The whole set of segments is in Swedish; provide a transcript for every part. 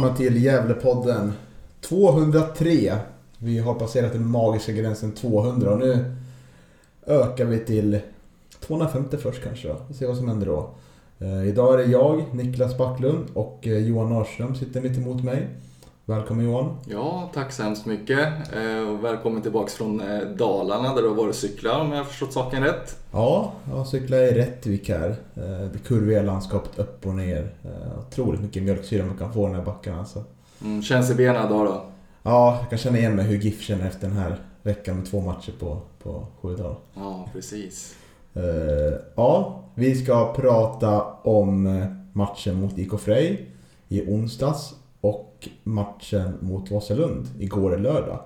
Välkomna till Gävlepodden 203. Vi har passerat den magiska gränsen 200 och nu ökar vi till 250 först kanske då. Vi ser vad som händer då. Eh, idag är det jag, Niklas Backlund och eh, Johan Norrström sitter mitt emot mig. Välkommen Johan. Ja, tack så hemskt mycket. Eh, och välkommen tillbaks från eh, Dalarna där du har varit och cyklat om jag har förstått saken rätt. Ja, jag cyklar i Rättvik här. Eh, det kurviga landskapet upp och ner. Otroligt mycket mjölksyra man kan få i den här backen alltså. Mm, känns i benen idag då? Ja, jag kan känna igen mig hur GIF känner efter den här veckan med två matcher på, på sju dagar. Ja, precis. Ja, vi ska prata om matchen mot IK Frej i onsdags och matchen mot Vasalund igår lördag.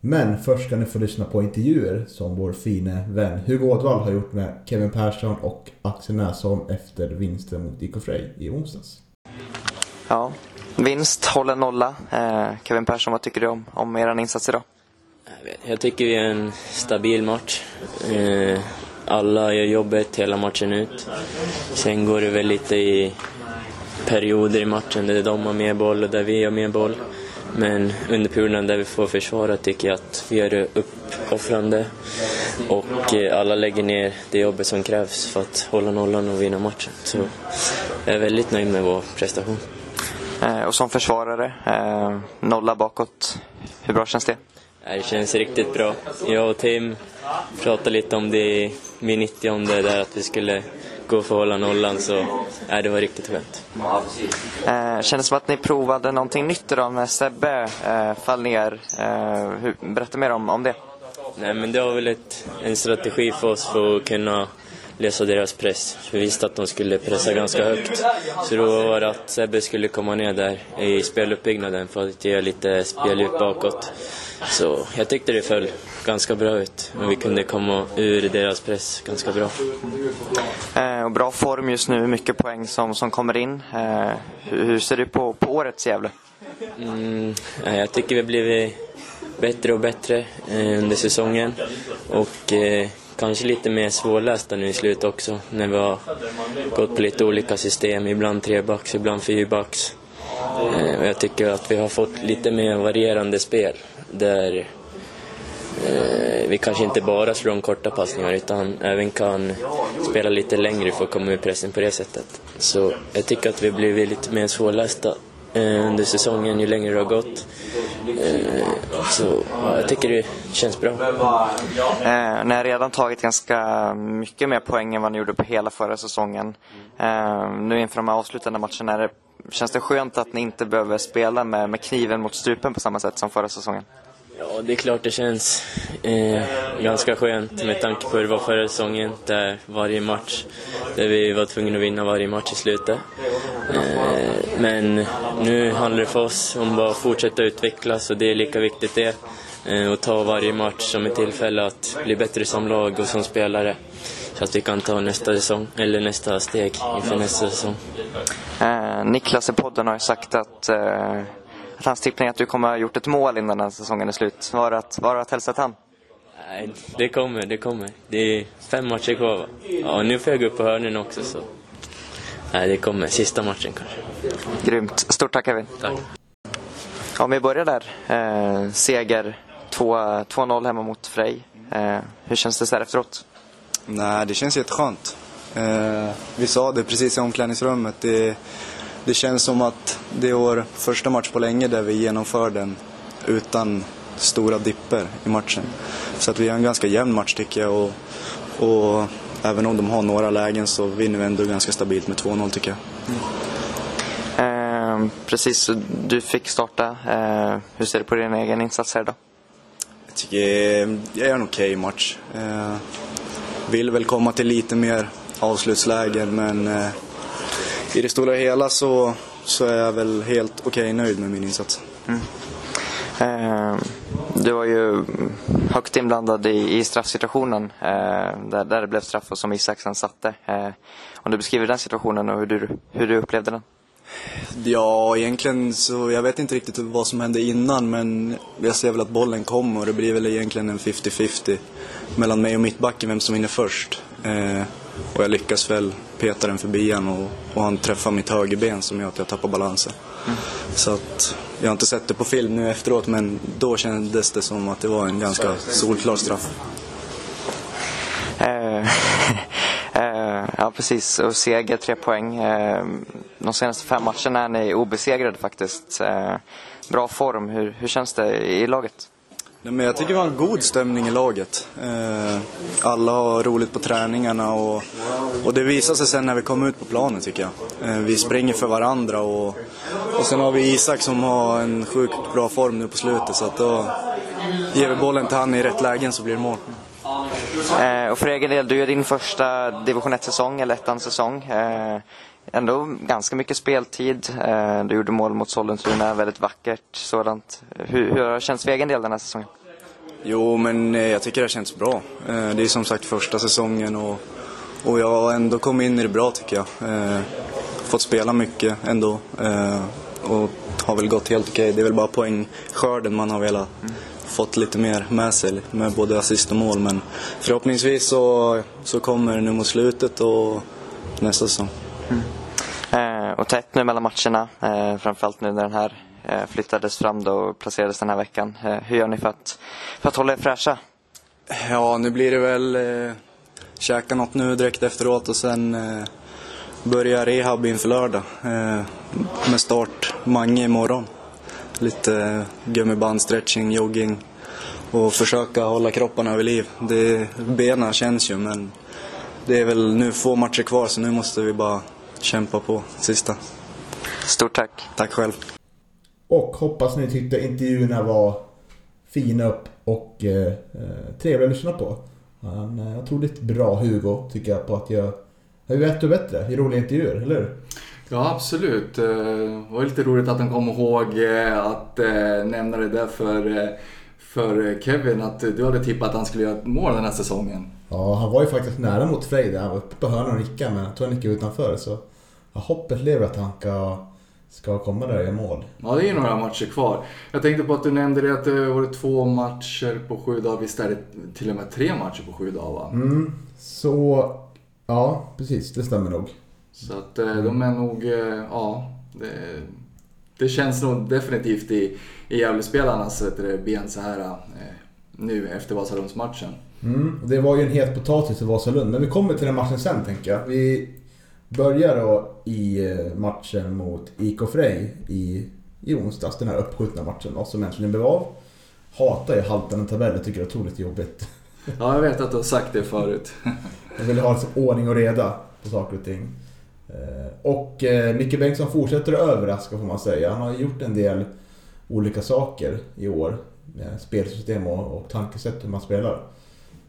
Men först ska ni få lyssna på intervjuer som vår fine vän Hugo Ådvall har gjort med Kevin Persson och Axel Näsholm efter vinsten mot IK Frej i onsdags. Ja, vinst, håller nolla. Eh, Kevin Persson, vad tycker du om, om er insats idag? Jag vet- Jag tycker vi är en stabil match. Eh, Alla gör jobbet hela matchen ut. Sen går det väl lite i perioder i matchen där de har mer boll och där vi har mer boll. Men under perioden där vi får försvara tycker jag att vi gör det uppoffrande. Och eh, alla lägger ner det jobbet som krävs för att hålla nollan och vinna matchen. Så jag är väldigt nöjd med vår prestation. Eh, och som försvarare, eh, nolla bakåt. Hur bra känns det? Det känns riktigt bra. Jag och Tim pratade lite om det vid 90 där att vi skulle för att hålla nollan så nej, det var riktigt skönt. Eh, kändes som att ni provade någonting nytt idag med Sebbe eh, fall ner. Eh, hur, berätta mer om, om det. Nej, men det var väl ett, en strategi för oss för att kunna lösa deras press. Vi visste att de skulle pressa ganska högt. Så då var det att Sebbe skulle komma ner där i speluppbyggnaden för att ge lite spelljus bakåt. Så jag tyckte det föll ganska bra ut. Och vi kunde komma ur deras press ganska bra. Eh, och bra form just nu, mycket poäng som, som kommer in. Eh, hur, hur ser du på, på årets Gävle? Mm, jag tycker vi har blivit bättre och bättre eh, under säsongen. Och eh, kanske lite mer svårlästa nu i slutet också. När vi har gått på lite olika system. Ibland trebacks, ibland fyrbacks. Eh, jag tycker att vi har fått lite mer varierande spel. Där eh, vi kanske inte bara slår de korta passningar utan även kan spela lite längre för att komma ur pressen på det sättet. Så jag tycker att vi har blivit lite mer svårlästa eh, under säsongen ju längre det har gått. Eh, så ja, jag tycker det känns bra. Eh, ni har redan tagit ganska mycket mer poäng än vad ni gjorde på hela förra säsongen. Eh, nu inför de här avslutande matcherna, är det, känns det skönt att ni inte behöver spela med, med kniven mot strupen på samma sätt som förra säsongen? Ja, det är klart det känns eh, ganska skönt med tanke på hur det var förra säsongen. Där varje match, där vi var tvungna att vinna varje match i slutet. Eh, men nu handlar det för oss om bara att fortsätta utvecklas och det är lika viktigt det. Eh, och ta varje match som ett tillfälle att bli bättre som lag och som spelare. Så att vi kan ta nästa säsong, eller nästa steg inför nästa säsong. Eh, Niklas i podden har ju sagt att, eh, att hans tippning att du kommer ha gjort ett mål innan den här säsongen är slut. Var det att, var det att hälsa till han? Nej, det kommer, det kommer. Det är fem matcher kvar va? Ja, nu får jag gå upp på hörnen också så. Nej, det kommer. Sista matchen kanske. Grymt. Stort tack Kevin. Tack. Om vi börjar där. Eh, seger 2 2-0 hemma mot Frej. Eh, hur känns det så här efteråt? Nej, det känns jätteskönt. Eh, vi sa det precis i omklädningsrummet. Det, det känns som att det är vår första match på länge där vi genomför den utan stora dipper i matchen. Så att vi har en ganska jämn match tycker jag. Och, och även om de har några lägen så vinner vi ändå ganska stabilt med 2-0 tycker jag. Eh, precis, du fick starta. Eh, hur ser du på din egen insats här idag? Jag tycker jag gör en okej okay match. Eh, vill väl komma till lite mer avslutslägen men eh, i det stora hela så, så är jag väl helt okej okay nöjd med min insats. Mm. Eh, du var ju högt inblandad i, i straffsituationen eh, där, där det blev straff och som Isaksen satte. Eh, om du beskriver den situationen och hur du, hur du upplevde den? Ja, egentligen så jag vet inte riktigt vad som hände innan men jag ser väl att bollen kom och det blir väl egentligen en 50-50 mellan mig och mittbacken vem som vinner först. Eh, och jag lyckas väl peta den förbi han och, och han träffar mitt högerben som gör att jag tappar balansen. Mm. Så att jag har inte sett det på film nu efteråt men då kändes det som att det var en ganska solklar straff. Eh, eh, ja precis, och seger, tre poäng. Eh, de senaste fem matcherna är ni obesegrade faktiskt. Bra form, hur, hur känns det i laget? Nej, men jag tycker vi har en god stämning i laget. Eh, alla har roligt på träningarna och, och det visar sig sen när vi kommer ut på planen tycker jag. Eh, vi springer för varandra och, och sen har vi Isak som har en sjukt bra form nu på slutet så att då ger vi bollen till han i rätt lägen så blir det mål. Eh, och för egen del, du gör din första division 1-säsong, eller ettan-säsong. Eh, Ändå ganska mycket speltid. Eh, du gjorde mål mot Sollentuna, väldigt vackert sådant. Hur, hur har det känts för egen del den här säsongen? Jo, men eh, jag tycker det har känts bra. Eh, det är som sagt första säsongen och, och jag har ändå kommit in i det bra tycker jag. Fått spela mycket ändå och har väl gått helt okej. Det är väl bara poängskörden man har velat mm fått lite mer med sig med både assist och mål. Men förhoppningsvis så, så kommer det nu mot slutet och nästa säsong. Mm. Eh, och tätt nu mellan matcherna, eh, framförallt nu när den här eh, flyttades fram då och placerades den här veckan. Eh, hur gör ni för att, för att hålla er fräscha? Ja, nu blir det väl eh, käka något nu direkt efteråt och sen eh, börja rehab inför lördag. Eh, med start Mange imorgon lite eh, gummiband, stretching, jogging och försöka hålla kropparna vid liv. Det, benen känns ju men det är väl nu få matcher kvar så nu måste vi bara kämpa på sista. Stort tack. Tack själv. Och hoppas ni tyckte intervjuerna var fina upp och eh, trevliga att lyssna på. Han har otroligt bra Hugo tycker jag på att göra bättre och bättre i roliga intervjuer, eller hur? Ja, absolut. Eh, det var lite roligt att han kom ihåg eh, att eh, nämna det där för, för Kevin. Att du hade tippat att han skulle göra ett mål den här säsongen. Ja, han var ju faktiskt nära mot Frej där. Han var uppe på hörnan och nickade, men jag tror han gick utanför. Så hoppet lever att han ska, ska komma där och göra mål. Ja, det är några matcher kvar. Jag tänkte på att du nämnde det att det var två matcher på sju dagar. Visst är det till och med tre matcher på sju dagar? Va? Mm, så... Ja, precis. Det stämmer nog. Så att eh, de är nog, eh, ja. Det, det känns nog definitivt i, i Gävlespelarnas ben så här eh, nu efter Vasalundsmatchen. Mm, det var ju en het potatis i Vasalund, men vi kommer till den matchen sen tänker jag. Vi börjar då i matchen mot IK Frej i, i onsdags, den här uppskjutna matchen då, som äntligen blev av. Hatar ju haltande tabeller, tycker det är otroligt jobbigt. Ja, jag vet att du har sagt det förut. jag vill ha liksom ordning och reda på saker och ting. Eh, och eh, Micke Bengtsson fortsätter att överraska får man säga. Han har gjort en del olika saker i år. Spelsystem och, och tankesätt hur man spelar.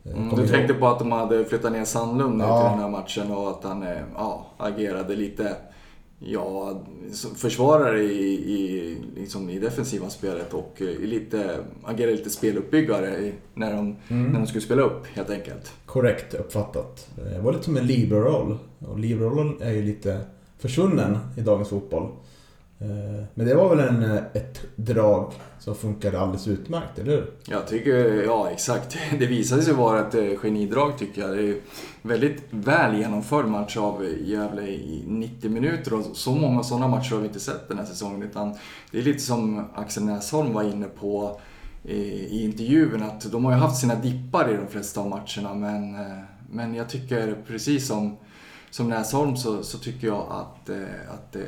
Eh, mm, du tänkte på att de hade flyttat ner Sandlund ja. till den här matchen och att han ja, agerade lite ja, försvarare i, i, liksom i defensiva spelet och lite, agerade lite speluppbyggare när de, mm. när de skulle spela upp helt enkelt. Korrekt uppfattat. Det var lite som en libero-roll. Och libero-rollen är ju lite försvunnen i dagens fotboll. Eh, men det var väl en, eh, ett drag som funkade alldeles utmärkt, eller hur? Jag tycker, ja exakt. Det visade sig vara ett eh, genidrag tycker jag. Det är väldigt väl genomförd match av Gävle i 90 minuter och så många sådana matcher har vi inte sett den här säsongen. Utan det är lite som Axel Näsholm var inne på i intervjun att de har ju haft sina dippar i de flesta av matcherna men, men jag tycker precis som som Näsholm så, så tycker jag att, eh, att eh,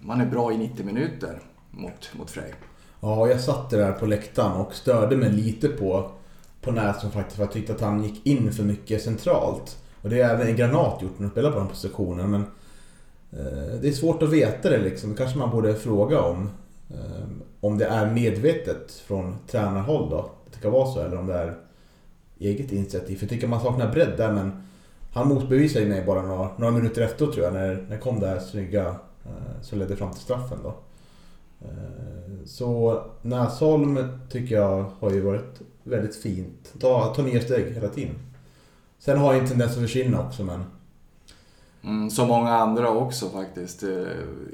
man är bra i 90 minuter mot, mot Frej. Ja, jag satt där på läktaren och störde mig lite på, på Näsholm faktiskt. För jag tyckte att han gick in för mycket centralt. Och det har även Granat gjort när de spelar på den positionen. Men Eh, det är svårt att veta det liksom. Det kanske man borde fråga om. Eh, om det är medvetet från tränarhåll då. Att det kan vara så eller om det är eget initiativ. För jag tycker man saknar bredd där men han motbevisade ju mig bara några, några minuter efter tror jag när, när kom det här snygga eh, som ledde fram till straffen då. Eh, så Näsholm tycker jag har ju varit väldigt fint. Ta, ta nya steg hela tiden. Sen har jag en tendens att försvinna också men... Mm, som många andra också faktiskt eh,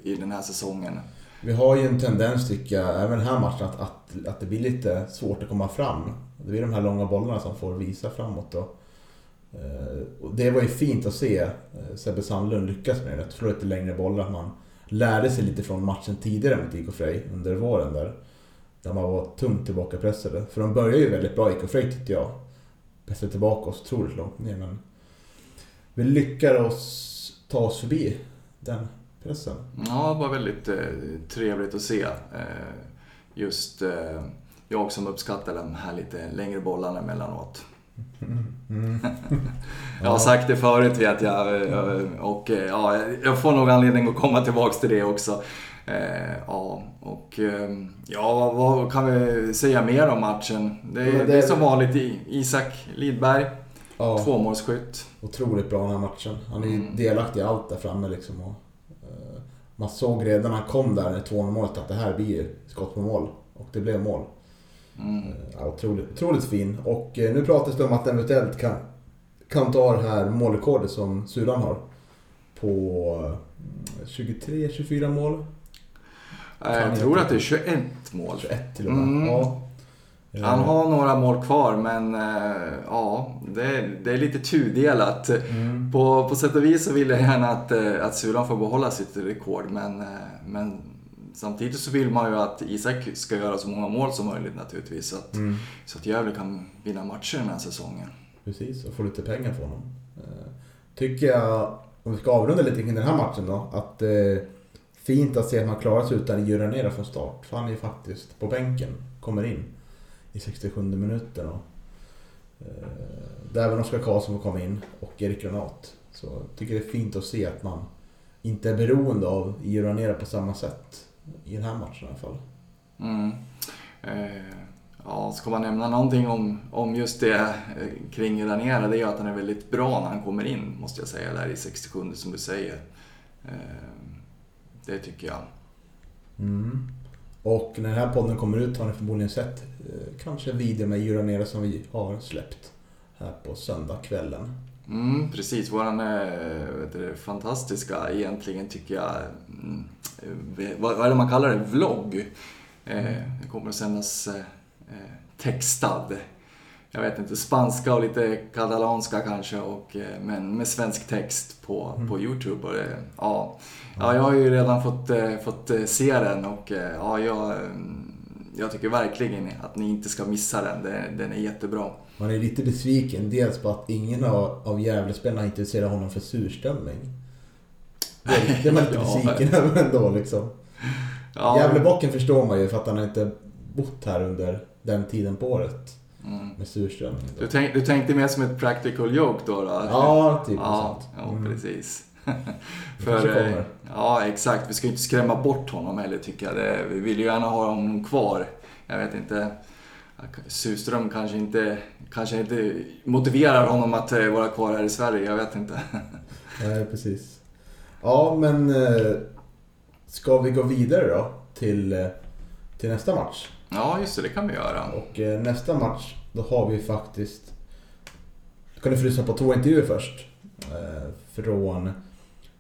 i den här säsongen. Vi har ju en tendens tycker jag, även den här matchen, att, att, att det blir lite svårt att komma fram. Det blir de här långa bollarna som får visa framåt då. Eh, och det var ju fint att se eh, Sebbe Sandlund lyckas med det. Att slå lite längre bollar. Man lärde sig lite från matchen tidigare mot IK Frej under våren där. Där man var tungt tillbakapressade. För de började ju väldigt bra, IK Frej tyckte jag. Pressade tillbaka oss otroligt långt ner men... Vi lyckades ta oss förbi den pressen. Ja, det var väldigt eh, trevligt att se. Eh, just eh, jag som uppskattar de här lite längre bollarna emellanåt. Mm. jag har sagt det förut vet jag eh, och eh, ja, jag får nog anledning att komma tillbaks till det också. Eh, ja, och ja, vad kan vi säga mer om matchen? Det, är, det är som vanligt Isak Lidberg, ja, tvåmålsskytt. Otroligt bra den här matchen. Han är ju mm. delaktig i allt där framme liksom. Och, man såg redan när han kom där, när 2 målet, att det här blir skott på mål. Och det blev mål. Mm. Ja, otroligt, otroligt fin. Och eh, nu pratas det om att eventuellt kan, kan ta det här målrekordet som Sulan har. På 23-24 mm, mål. Jag tror att det är 21 mål. 21 till och med. Mm. Ja. Han har några mål kvar men ja, det är, det är lite tudelat. Mm. På, på sätt och vis så vill jag gärna att, att Sulan får behålla sitt rekord men, men samtidigt så vill man ju att Isak ska göra så många mål som möjligt naturligtvis. Så att, mm. så att Gävle kan vinna matcher den här säsongen. Precis, och få lite pengar från honom. Eh, tycker jag, om vi ska avrunda lite kring den här matchen då, att det eh, är fint att se att man klarar sig utan Juranera från start. För han är ju faktiskt på bänken, kommer in i 67 minuten. Och, eh, där även Oskar Karlsson får komma in och Erik Granat. Så jag tycker det är fint att se att man inte är beroende av Juranera på samma sätt i den här matchen i alla fall. Mm. Eh, ja, ska man nämna någonting om, om just det eh, kring Raniera, det är ju att han är väldigt bra när han kommer in, måste jag säga, där i 67 som du säger. Eh, det tycker jag. Mm. Och när den här podden kommer ut har ni förmodligen sett eh, kanske video med Juranera som vi har släppt här på söndagskvällen. Mm, precis, våran det, fantastiska egentligen tycker jag, mm, vad, vad är det man kallar det, vlogg. Eh, det kommer att sändas eh, textad. Jag vet inte, spanska och lite katalanska kanske, och, eh, men med svensk text på, mm. på Youtube. Och det, ja. ja, jag har ju redan fått, eh, fått eh, se den och ja, jag, mm, jag tycker verkligen att ni inte ska missa den. Den, den är jättebra. Man är lite besviken, dels på att ingen av, av Gävlespelarna intresserar honom för surströmming. Det, det är man lite besviken över ändå liksom. Ja. Gävlebocken förstår man ju för att han har inte bott här under den tiden på året. Mm. Med surströmming. Du, tänk, du tänkte mer som ett practical joke då? då? Ja, typ ja, ja, mm. precis. För, eh, ja, exakt. Vi ska ju inte skrämma bort honom heller tycker jag. Det, vi vill ju gärna ha honom kvar. Jag vet inte. Surström kanske inte, kanske inte motiverar honom att eh, vara kvar här i Sverige. Jag vet inte. Nej, precis. Ja, men eh, ska vi gå vidare då till, till nästa match? Ja, just det. Det kan vi göra. Och nästa match, då har vi faktiskt... Kan ni få lyssna på två intervjuer först. Från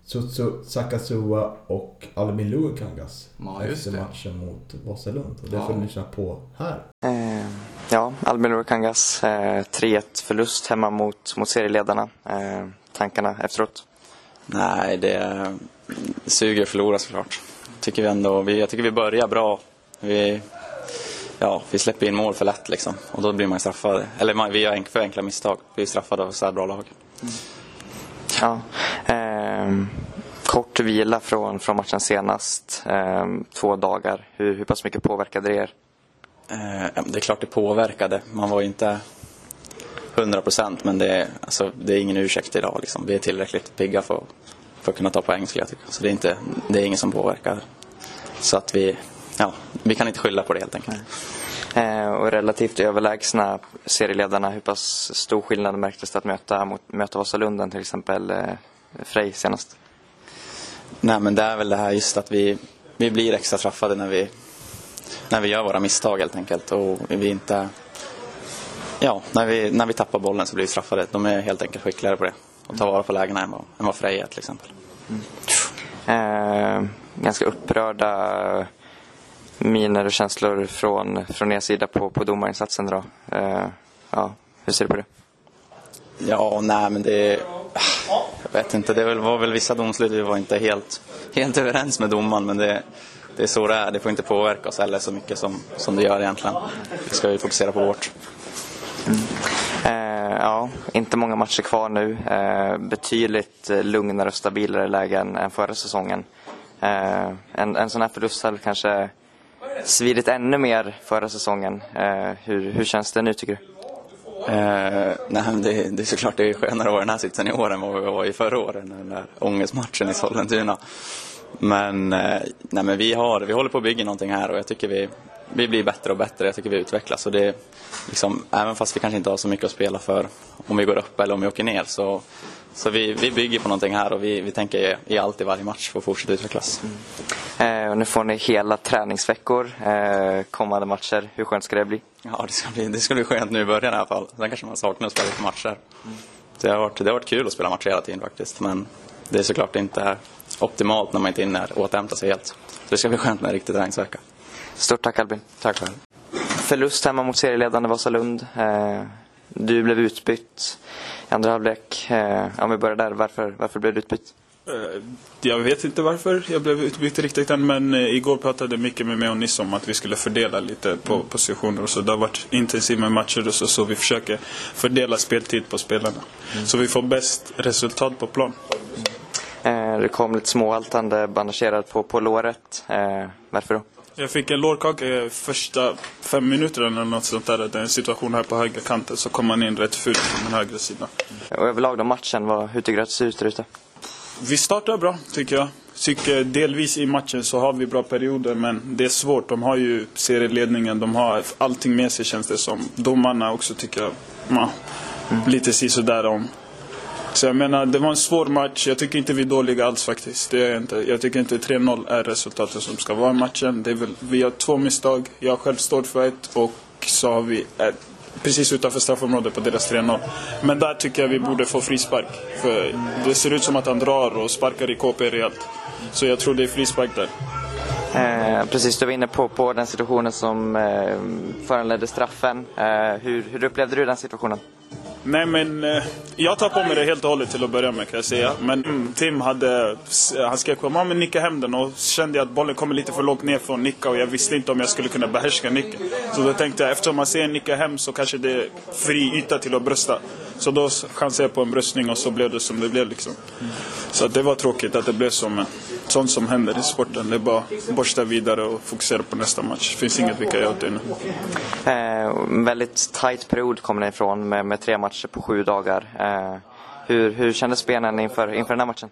Sutsu Sakasua och Albin Luukangas ja, efter matchen mot Vasalund. Och det ja. får ni lyssna på här. Eh, ja, Albin Luukangas eh, 3-1 förlust hemma mot, mot serieledarna. Eh, tankarna efteråt? Nej, det suger att förlora såklart. Tycker vi ändå, vi, jag tycker vi börjar bra. Vi, ja, vi släpper in mål för lätt liksom. Och då blir man straffad. Eller man, vi gör för enkla misstag. Vi är straffade av så här bra lag. Mm. Ja. Eh, kort vila från, från matchen senast. Eh, två dagar. Hur, hur pass mycket påverkade det er? Eh, det är klart det påverkade. Man var ju inte 100 procent men det alltså, det är ingen ursäkt idag. Liksom. Vi är tillräckligt pigga för, för att kunna ta poäng skulle jag tycka. Så det är, inte, det är ingen som påverkar. Så att vi, ja, vi kan inte skylla på det helt enkelt. Eh, och relativt överlägsna serieledarna, hur pass stor skillnad märktes det att möta, mot, möta Vasalund till exempel Frej senast? Nej men det är väl det här just att vi, vi blir extra straffade när vi, när vi gör våra misstag helt enkelt. Och vi inte... Ja, när vi, när vi tappar bollen så blir vi straffade. De är helt enkelt skickligare på det. Och tar vara på lägena än vad, än vad Frej är till exempel. Eh, ganska upprörda miner och känslor från, från er sida på, på domarinsatsen då. Eh, ja, hur ser du på det? Ja, nej men det... Jag vet inte, det var väl vissa domslut vi var inte helt, helt överens med domaren men det, det är så det är. Det får inte påverka oss heller så mycket som, som det gör egentligen. Vi ska ju fokusera på vårt. Mm. Eh, ja, inte många matcher kvar nu. Eh, betydligt lugnare och stabilare läge än, än förra säsongen. Eh, en, en sån här förlust hade kanske svidit ännu mer förra säsongen. Eh, hur, hur känns det nu tycker du? Eh, nej, det, det är såklart det är skönare att vara i den här sitsen i år än vad vi var i förra året, den där ångestmatchen i Sollentuna. Men, eh, nej, men vi, har, vi håller på att bygga någonting här och jag tycker vi, vi blir bättre och bättre. Jag tycker vi utvecklas. Och det, liksom, även fast vi kanske inte har så mycket att spela för om vi går upp eller om vi åker ner så, så vi, vi bygger på någonting här och vi, vi tänker ge allt i varje match för att fortsätta utvecklas. Eh, och nu får ni hela träningsveckor, eh, kommande matcher. Hur skönt ska det bli? Ja, det ska bli, det ska bli skönt nu i början i alla fall. Sen kanske man saknar att spela lite matcher. Det, har varit, det har varit kul att spela matcher hela tiden faktiskt. Men det är såklart inte optimalt när man inte hinner återhämta sig helt. Så det ska bli skönt med en riktig träningsvecka. Stort tack Albin. Tack själv. Förlust hemma mot serieledande Vasalund. Eh, du blev utbytt i andra halvlek. Eh, om vi börjar där, varför, varför blev du utbytt? Eh, Jag vet inte varför jag blev utbytt riktigt än men eh, igår pratade Micke med mig och Nisse om att vi skulle fördela lite på positioner och så. Det har varit intensivt med matcher och så, så vi försöker fördela speltid på spelarna. Så vi får bäst resultat på plan. Eh, du kom lite småhaltande, bandagerad på, på låret. Eh, varför då? Jag fick en lårkaka i första fem minuterna eller något sånt där. Det är en situation här på högra kanten så kom man in rätt fult från den högra sidan. Och överlag då matchen, vad, hur tycker du att det ser ut där ute? Vi startar bra tycker jag. Tycker delvis i matchen så har vi bra perioder men det är svårt. De har ju serieledningen, de har allting med sig känns det som. Domarna också tycker jag, ja, lite sisådär om. Så jag menar, det var en svår match. Jag tycker inte vi är dåliga alls faktiskt. Det är jag inte. Jag tycker inte 3-0 är resultatet som ska vara i matchen. Det är väl, vi har två misstag. Jag själv står för ett och så har vi ett precis utanför straffområdet på deras 3-0. Men där tycker jag vi borde få frispark. För det ser ut som att han drar och sparkar i KP rejält. Så jag tror det är frispark där. Eh, precis, du var inne på, på den situationen som eh, föranledde straffen. Eh, hur, hur upplevde du den situationen? Nej men eh, jag tar på mig det helt och hållet till att börja med kan jag säga. Men mm, Tim hade, eh, han skrek på mig, men nicka hem den och kände jag att bollen kommer lite för långt ner från nicka och jag visste inte om jag skulle kunna behärska nicken. Så då tänkte jag, eftersom man ser en nicka hem så kanske det är fri yta till att brösta. Så då chansade jag på en bröstning och så blev det som det blev liksom. Så det var tråkigt att det blev så men sånt som händer i sporten. Det är bara borsta vidare och fokusera på nästa match. Det finns inget vi kan göra åt det nu. Eh, väldigt tight period kom ni ifrån med, med tre matcher på sju dagar. Eh, hur, hur kändes benen inför, inför den här matchen?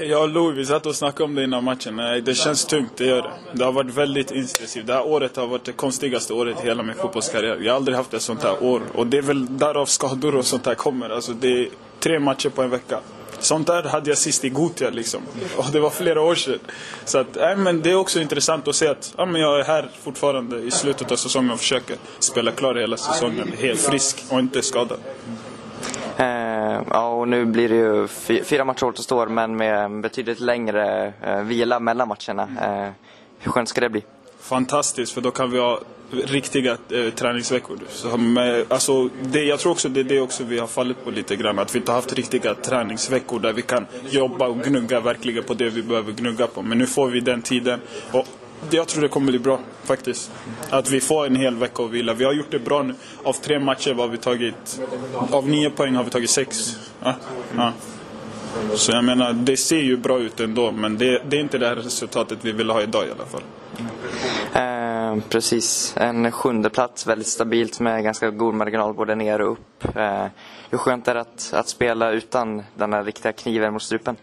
Jag och Louis, vi satt och snackade om det innan matchen. Det känns tungt, det gör det. Det har varit väldigt intensivt. Det här året har varit det konstigaste året i hela min fotbollskarriär. Jag har aldrig haft ett sånt här år. Och det är väl därav skador och sånt här kommer. Alltså det är tre matcher på en vecka. Sånt där hade jag sist i Gothia liksom. Och det var flera år sedan. Så att, äh, men det är också intressant att se att äh, men jag är här fortfarande i slutet av säsongen och försöker spela klar hela säsongen. Helt frisk och inte skadad. Eh, ja, och nu blir det ju fyra matcher återstår men med betydligt längre eh, vila mellan matcherna. Eh, hur skönt ska det bli? Fantastiskt för då kan vi ha riktiga eh, träningsveckor. Så, med, alltså, det, jag tror också det är det också vi har fallit på lite grann. Att vi inte har haft riktiga träningsveckor där vi kan jobba och gnugga verkligen på det vi behöver gnugga på. Men nu får vi den tiden. Och jag tror det kommer bli bra faktiskt. Att vi får en hel vecka att vila. Vi har gjort det bra nu. Av tre matcher har vi tagit... Av nio poäng har vi tagit sex. Ja, ja. Så jag menar, det ser ju bra ut ändå. Men det, det är inte det här resultatet vi vill ha idag i alla fall. Eh, precis, en sjunde plats väldigt stabilt med ganska god marginal både ner och upp. Eh, hur skönt är det att, att spela utan den här riktiga kniven mot strupen?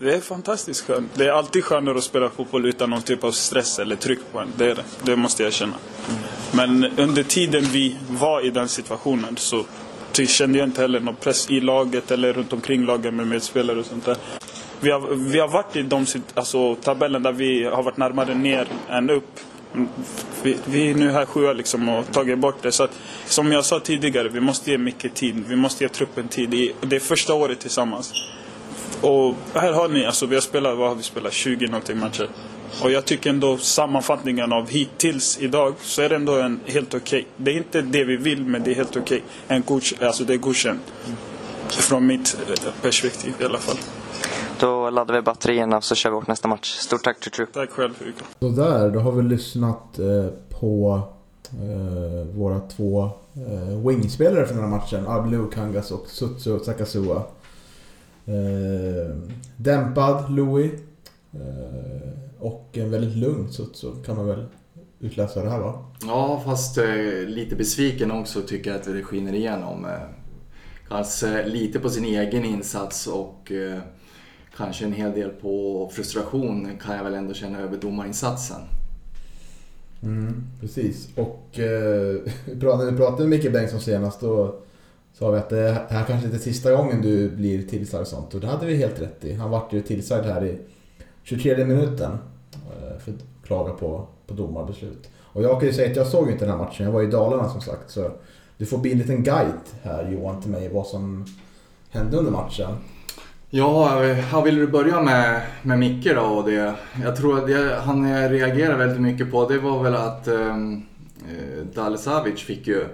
Det är fantastiskt skönt. Det är alltid skönare att spela fotboll utan någon typ av stress eller tryck på en. Det är det. Det måste jag känna. Men under tiden vi var i den situationen så kände jag inte heller någon press i laget eller runt omkring laget med medspelare och sånt där. Vi har, vi har varit i de alltså, tabellen där vi har varit närmare ner än upp. Vi, vi är nu här sjua liksom och tagit bort det. Så att, som jag sa tidigare, vi måste ge mycket tid. Vi måste ge truppen tid. Det är första året tillsammans. Och här har ni, alltså vi har spelat, vad har vi spelat, 20 någonting matcher. Och jag tycker ändå sammanfattningen av hittills idag så är det ändå en helt okej. Okay. Det är inte det vi vill men det är helt okej. Okay. alltså det är godkänt. Från mitt eh, perspektiv i alla fall. Då laddar vi batterierna och så kör vi åt nästa match. Stort tack Tutru. Tack själv Hugo. Så där, då har vi lyssnat eh, på eh, våra två eh, wingspelare för den här matchen. Ablu Kangas och Sutsu Sakasua. Eh, dämpad Louis. Och en väldigt lugn Sutsu kan man väl utläsa det här va? Ja, fast lite besviken också tycker jag att det skiner igenom. Eh, kanske lite på sin egen insats och kanske en hel del på frustration kan jag väl ändå känna över domarinsatsen. Mm, precis. Och eh, när vi pratade med Micke Bengtsson senast då sa vi att det här kanske inte är sista gången du blir tillsagd och sånt. Och det hade vi helt rätt i. Han vart ju tillsagd här i 23 minuten eh, för att klaga på, på domarbeslut. Och jag kan ju säga att jag såg inte den här matchen. Jag var i Dalarna som sagt. Så du får bli en liten guide här Johan till mig vad som hände under matchen. Ja, här vill du börja med, med Micke då och det? Jag tror att det han reagerade väldigt mycket på det var väl att ehm, eh, Dale Savic fick ju,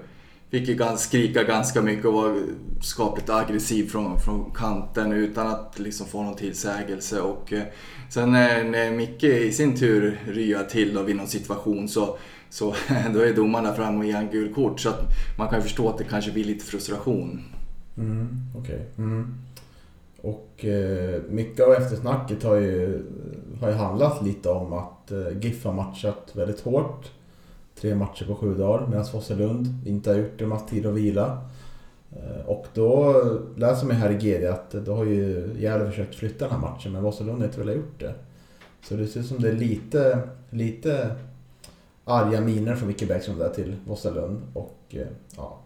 fick ju skrika ganska mycket och var skapligt aggressiv från, från kanten utan att liksom få någon tillsägelse. Och, eh, sen när, när Micke i sin tur ryar till då vid någon situation så så då är domarna fram och ger en gul kort. Så att man kan förstå att det kanske blir lite frustration. Mm, Okay. Mm. Och eh, mycket av eftersnacket har ju, har ju handlat lite om att eh, GIF har matchat väldigt hårt. Tre matcher på sju dagar medan Fosselund inte har gjort det, de har haft tid att vila. Eh, och då läser man här i GD att då har ju Gävle försökt flytta den här matchen men Fosselund har inte velat gjort det. Så det ser ut som det är lite, lite arga miner från Micke Bäckström där till Vossalund. Och eh, ja,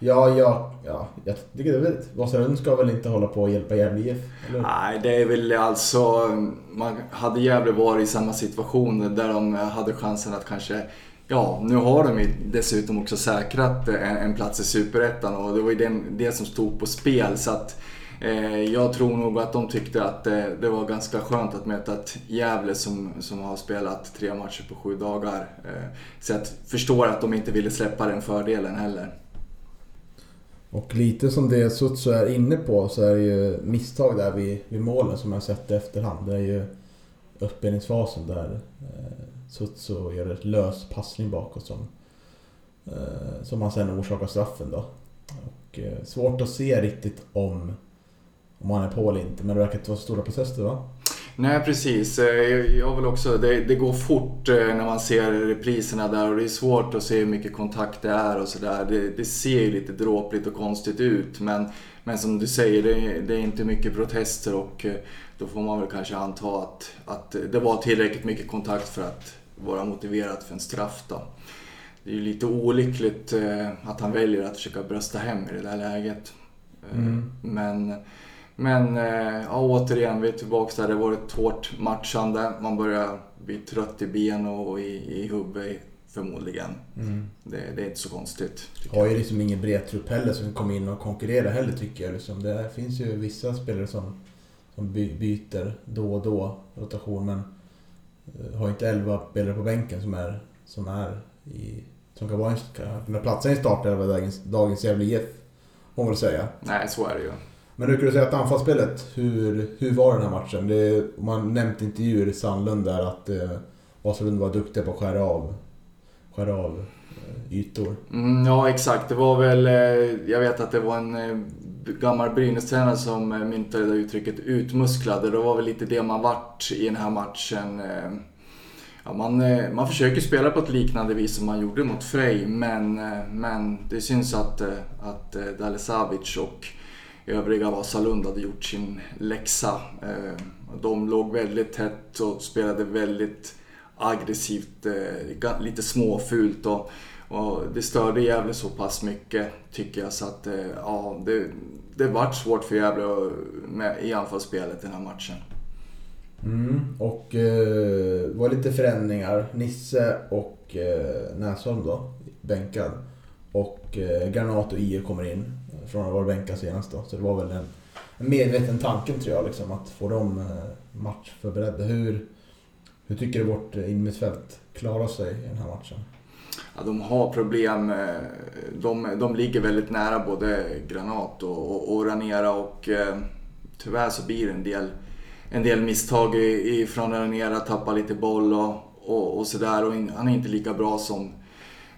Ja, ja, ja, jag tycker det är väldigt... Vasalund ska väl inte hålla på och hjälpa Gävle IF? Nej, det är väl alltså... Man hade Gävle varit i samma situation där de hade chansen att kanske... Ja, nu har de ju dessutom också säkrat en, en plats i Superettan och det var ju den, det som stod på spel. Så att eh, jag tror nog att de tyckte att eh, det var ganska skönt att möta ett Gävle som, som har spelat tre matcher på sju dagar. Eh, så jag förstår att de inte ville släppa den fördelen heller. Och lite som det Sutsu är inne på så är det ju misstag där vid, vid målen som jag sett i efterhand. Det är ju uppspelningsfasen där eh, Sutsu gör ett lös passning bakåt som, eh, som han sen orsakar straffen då. Och, eh, svårt att se riktigt om, om han är på eller inte men det verkar inte vara så stora processer va? Nej precis. Eh, jag vill också, det, det, går fort eh, när man ser repriserna där och det är svårt att se hur mycket kontakt det är och sådär. Det, det, ser ju lite dråpligt och konstigt ut men, men som du säger, det, det, är inte mycket protester och eh, då får man väl kanske anta att, att det var tillräckligt mycket kontakt för att vara motiverat för en straff då. Det är ju lite olyckligt att han väljer att försöka brösta hem i det där läget. Mm. Men men eh, ja, återigen, vi är tillbaka där. Det var ett hårt matchande. Man börjar bli trött i ben och i, i huvudet förmodligen. Mm. Det, det, är inte så konstigt. Har ju liksom ingen bred trupp heller som komma in och konkurrera heller tycker jag. Liksom. Det finns ju vissa spelare som, som byter då och då rotation men eh, har inte elva spelare på bänken som är, som är i, som kan, vara, kan platsa i en startelva dagens, dagens Gävle IF. Får man väl säga. Nej, så är det ju. Men hur kan du säga att anfallsspelet, hur, hur var den här matchen? Det, man nämnt intervjuer i Sandlund där att eh, Vasalund var duktiga på att skära av, skära av eh, ytor. Mm, ja exakt, det var väl, eh, jag vet att det var en eh, gammal Brynäs-tränare som eh, myntade det uttrycket utmusklade. Det var väl lite det man vart i den här matchen. Eh, ja, man, eh, man försöker spela på ett liknande vis som man gjorde mot Frej men, eh, men det syns att, eh, att Dalesavic och övriga Vasalund hade gjort sin läxa. Eh, de låg väldigt tätt och spelade väldigt aggressivt, eh, lite småfult. Och, och det störde Gävle så pass mycket tycker jag så att eh, ja, det, det vart svårt för Gävle med, i anfallsspelet den här matchen. Mm, och eh, det var lite förändringar. Nisse och eh, Näsholm då, bänkad. Och eh, Granat och IE kommer in från att vara bänkad senast då. Så det var väl en, en medveten tanke tror jag, liksom, att få dem eh, matchförberedda. Hur, hur tycker du vårt eh, innermittfält klarar sig i den här matchen? Ja, de har problem. Eh, de, de ligger väldigt nära både Granat och, och, och Ranera och eh, tyvärr så blir det en del, en del misstag ifrån Ranera. Tappar lite boll och, och, och sådär. Och han är inte lika bra som,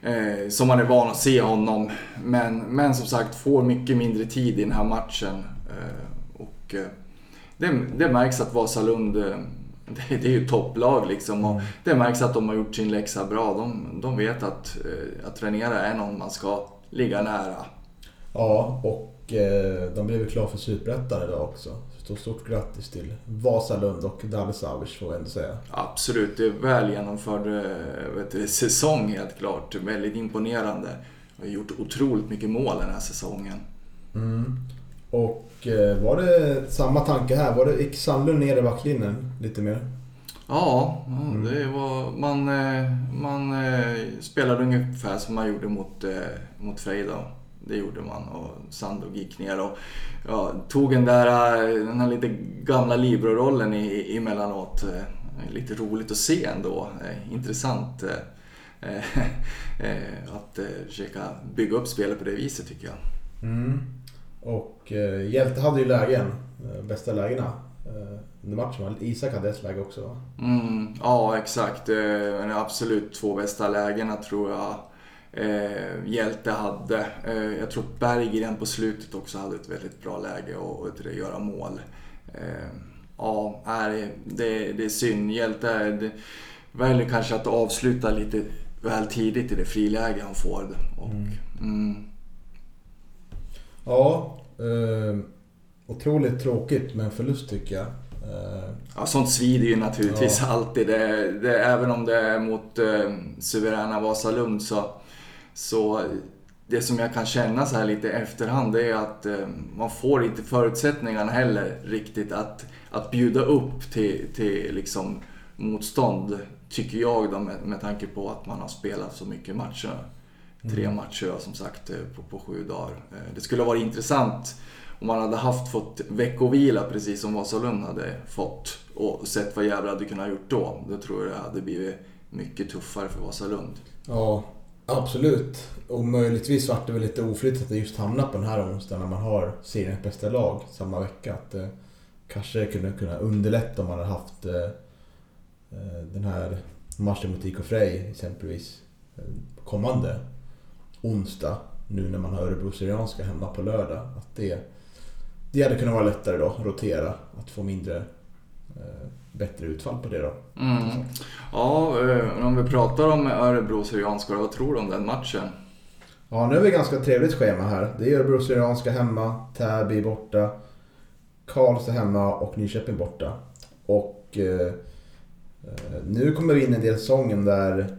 eh, som man är van att se honom. Men, men som sagt, får mycket mindre tid i den här matchen. Eh, och eh, det, det märks att Vasalund eh, det, det är ju topplag liksom. Och mm. det märks att de har gjort sin läxa bra. De, de vet att, eh, att Renera är någon man ska ligga nära. Ja, och eh, de blev klara för Superettan idag också. Så stort grattis till Vasalund och Dalle Savic får jag ändå säga. Absolut, det är väl genomförd eh, vet du, säsong helt klart. Väldigt imponerande. Har gjort otroligt mycket mål den här säsongen. Mm. Och eh, var det samma tanke här? Var det, gick Sandlund ner i backlinjen lite mer? Ja, mm. det var, man, man spelade ungefär som man gjorde mot, mot Freida. Det gjorde man och Sandro gick ner och ja, tog den där, den här lite gamla Libro-rollen emellanåt. Lite roligt att se ändå. Intressant att försöka bygga upp spelet på det viset tycker jag. Mm. Och eh, Hjälte hade ju lägen, eh, bästa lägena eh, under matchen. Isak hade ett läge också va? Mm, ja exakt, eh, absolut två bästa lägena tror jag eh, Hjälte hade. Eh, jag tror Berggren på slutet också hade ett väldigt bra läge att göra mål. Eh, ja, det, det är synd. Hjälte det, väljer kanske att avsluta lite väl tidigt i det friläge han får. Och, mm. Mm, Ja, eh, otroligt tråkigt med en förlust tycker jag. Eh, ja, sånt svider ju naturligtvis ja. alltid. Det, det, även om det är mot eh, suveräna Vasalund så, så det som jag kan känna så här lite i efterhand det är att eh, man får inte förutsättningarna heller riktigt att, att bjuda upp till, till liksom motstånd. Tycker jag då med, med tanke på att man har spelat så mycket matcher. Tre mm. matcher som sagt eh, på, på sju dagar. Eh, det skulle ha varit intressant om man hade haft fått veckovila precis som Vasalund hade fått och sett vad Gävle hade kunnat gjort då. Då tror jag det hade blivit mycket tuffare för Vasalund. Ja, absolut. Och möjligtvis vart det väl lite oflyt att det just hamnade på den här onsdagen när man har seriens bästa lag samma vecka. Att det kanske kunde kunna underlätta om man hade haft eh, eh, den här matchen mot IK Frej exempelvis kommande onsdag nu när man har Örebro Syrianska hemma på lördag. Att det, det hade kunnat vara lättare då, att rotera, att få mindre bättre utfall på det då. Mm. Ja, eh, om vi pratar om Örebro Syrianska, vad tror du om den matchen? Ja, nu har vi ganska trevligt schema här. Det är Örebro Syrianska hemma, Täby borta, Karlstad hemma och Nyköping borta. Och eh, eh nu kommer vi in i en del säsongen där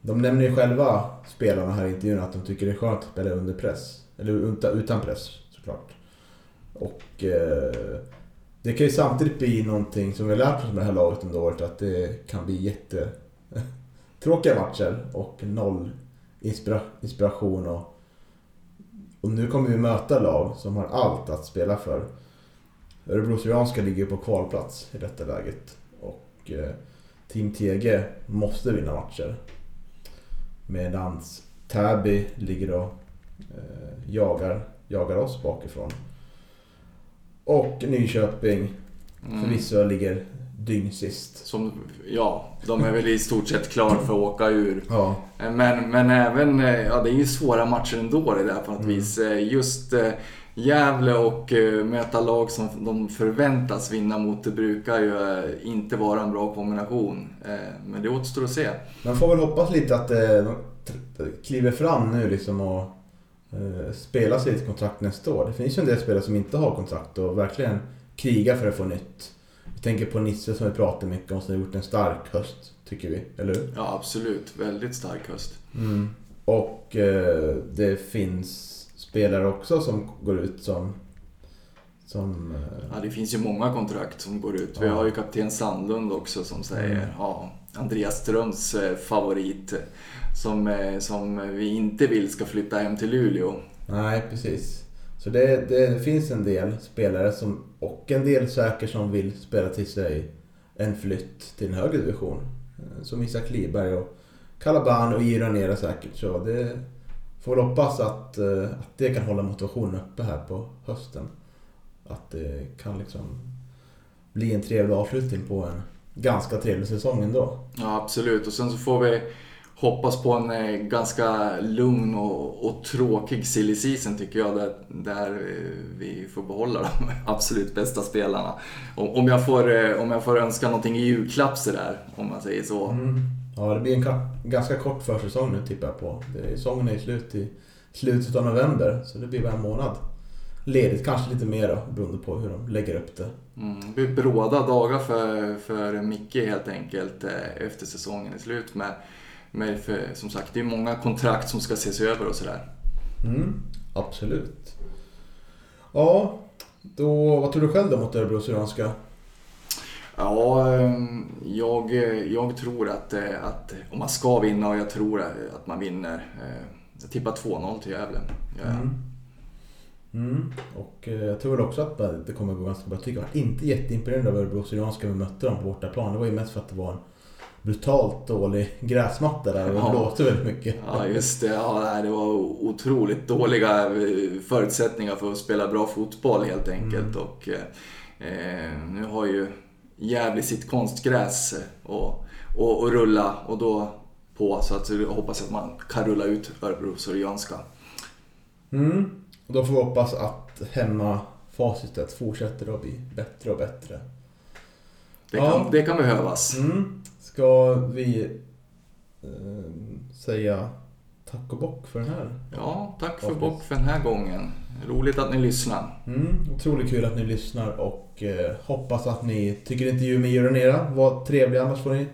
de nämner ju själva, spelarna här i intervjun, att de tycker det är skönt att spela under press. Eller utan press såklart. Och eh, det kan ju samtidigt bli någonting som vi har lärt oss med det här laget under året, att det kan bli jättetråkiga matcher och noll inspira inspiration. Och, och nu kommer vi möta lag som har allt att spela för. Örebro Syrianska ligger på kvalplats i detta läget. Och eh, Team TG måste vinna matcher. Medans Täby ligger och eh, jagar, jagar oss bakifrån. Och Nyköping mm. förvisso ligger dygn sist. Som, ja, de är väl i stort sett klara för att åka ur. Ja. Men, men även, eh, ja det är ju svåra matcher ändå det där på något mm. vis. Eh, just eh, Gävle och möta lag som de förväntas vinna mot, det brukar ju inte vara en bra kombination. Men det återstår att se. Man får väl hoppas lite att de kliver fram nu liksom och spela sig ett kontrakt nästa år. Det finns ju en del spelare som inte har kontrakt och verkligen krigar för att få nytt. Vi tänker på Nisse som vi pratar mycket om som har gjort en stark höst, tycker vi. Eller hur? Ja, absolut. Väldigt stark höst. Mm. Och eh, det finns spelare också som går ut som... som eh, Ja, det finns ju många kontrakt som går ut. Vi har ju kapten Sandlund också som säger, Mm. ja, Andreas Ströms eh, favorit. eh, Som, som vi inte vill ska flytta hem till Luleå. Nej, precis. Så det, det finns en del spelare som, och en del säkert som vill spela till sig en flytt till en högre division. Som Isak Liberg och Kalaban och Iranera säkert. Så det får väl hoppas att, att det kan hålla motivationen uppe här på hösten. Att det kan liksom bli en trevlig avslutning på en ganska trevlig säsong ändå. Ja, absolut. Och sen så får vi hoppas på en eh, ganska lugn och, och tråkig silly season tycker jag. Där, där eh, vi får behålla de absolut bästa spelarna. Om, jag får, eh, om jag får önska någonting i julklapp sådär, om man säger så. Mm. Ja, det blir en ka- ganska kort försäsong nu tippar jag på. Säsongen är slut i slutet av november, så det blir bara en månad. Ledigt kanske lite mer då, beroende på hur de lägger upp det. Mm, det blir bråda dagar för, för Micke helt enkelt eh, efter säsongen är slut. Med, med för, som sagt, det är många kontrakt som ska ses över och sådär. Mm, absolut. Ja, då, vad tror du själv då mot Örebro Syrianska? Ja, ehm, jag, jag tror att, eh, att om man ska vinna och jag tror att man vinner. eh, Jag tippar 2-0 till Gävle. Ja. Mm. Mm. Och eh, jag tror väl också att det kommer gå ganska bra. Jag tycker jag var inte jätteimponerad av Örebro Syrianska vi mötte dem på bortaplan. Det var ju mest för att det var en brutalt dålig gräsmatta där och Ja. blåste väldigt mycket. Ja, just det. Ja, det var otroligt dåliga eh, förutsättningar för att spela bra fotboll helt enkelt. Och, eh, nu har ju Gävle sitt konstgräs och, och, och rulla och då på så att jag hoppas att man kan rulla ut Örebro Syrianska. Mm. Och då får vi hoppas att hemma facitet fortsätter att bli bättre och bättre. Det Ja. kan, det kan behövas. Mm. Ska vi eh, säga tack och bock för den här? Ja, tack för bock för den här gången. Roligt att ni lyssnar. Mm, otroligt kul att ni lyssnar och eh, hoppas att ni tycker intervjun med Euronera var trevlig. Annars får ni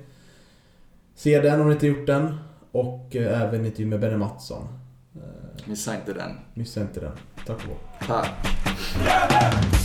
se den om ni inte gjort den. Och eh, även intervjun med Benny Mattsson. Missa inte den. missa inte den. Tack och bock. Tack.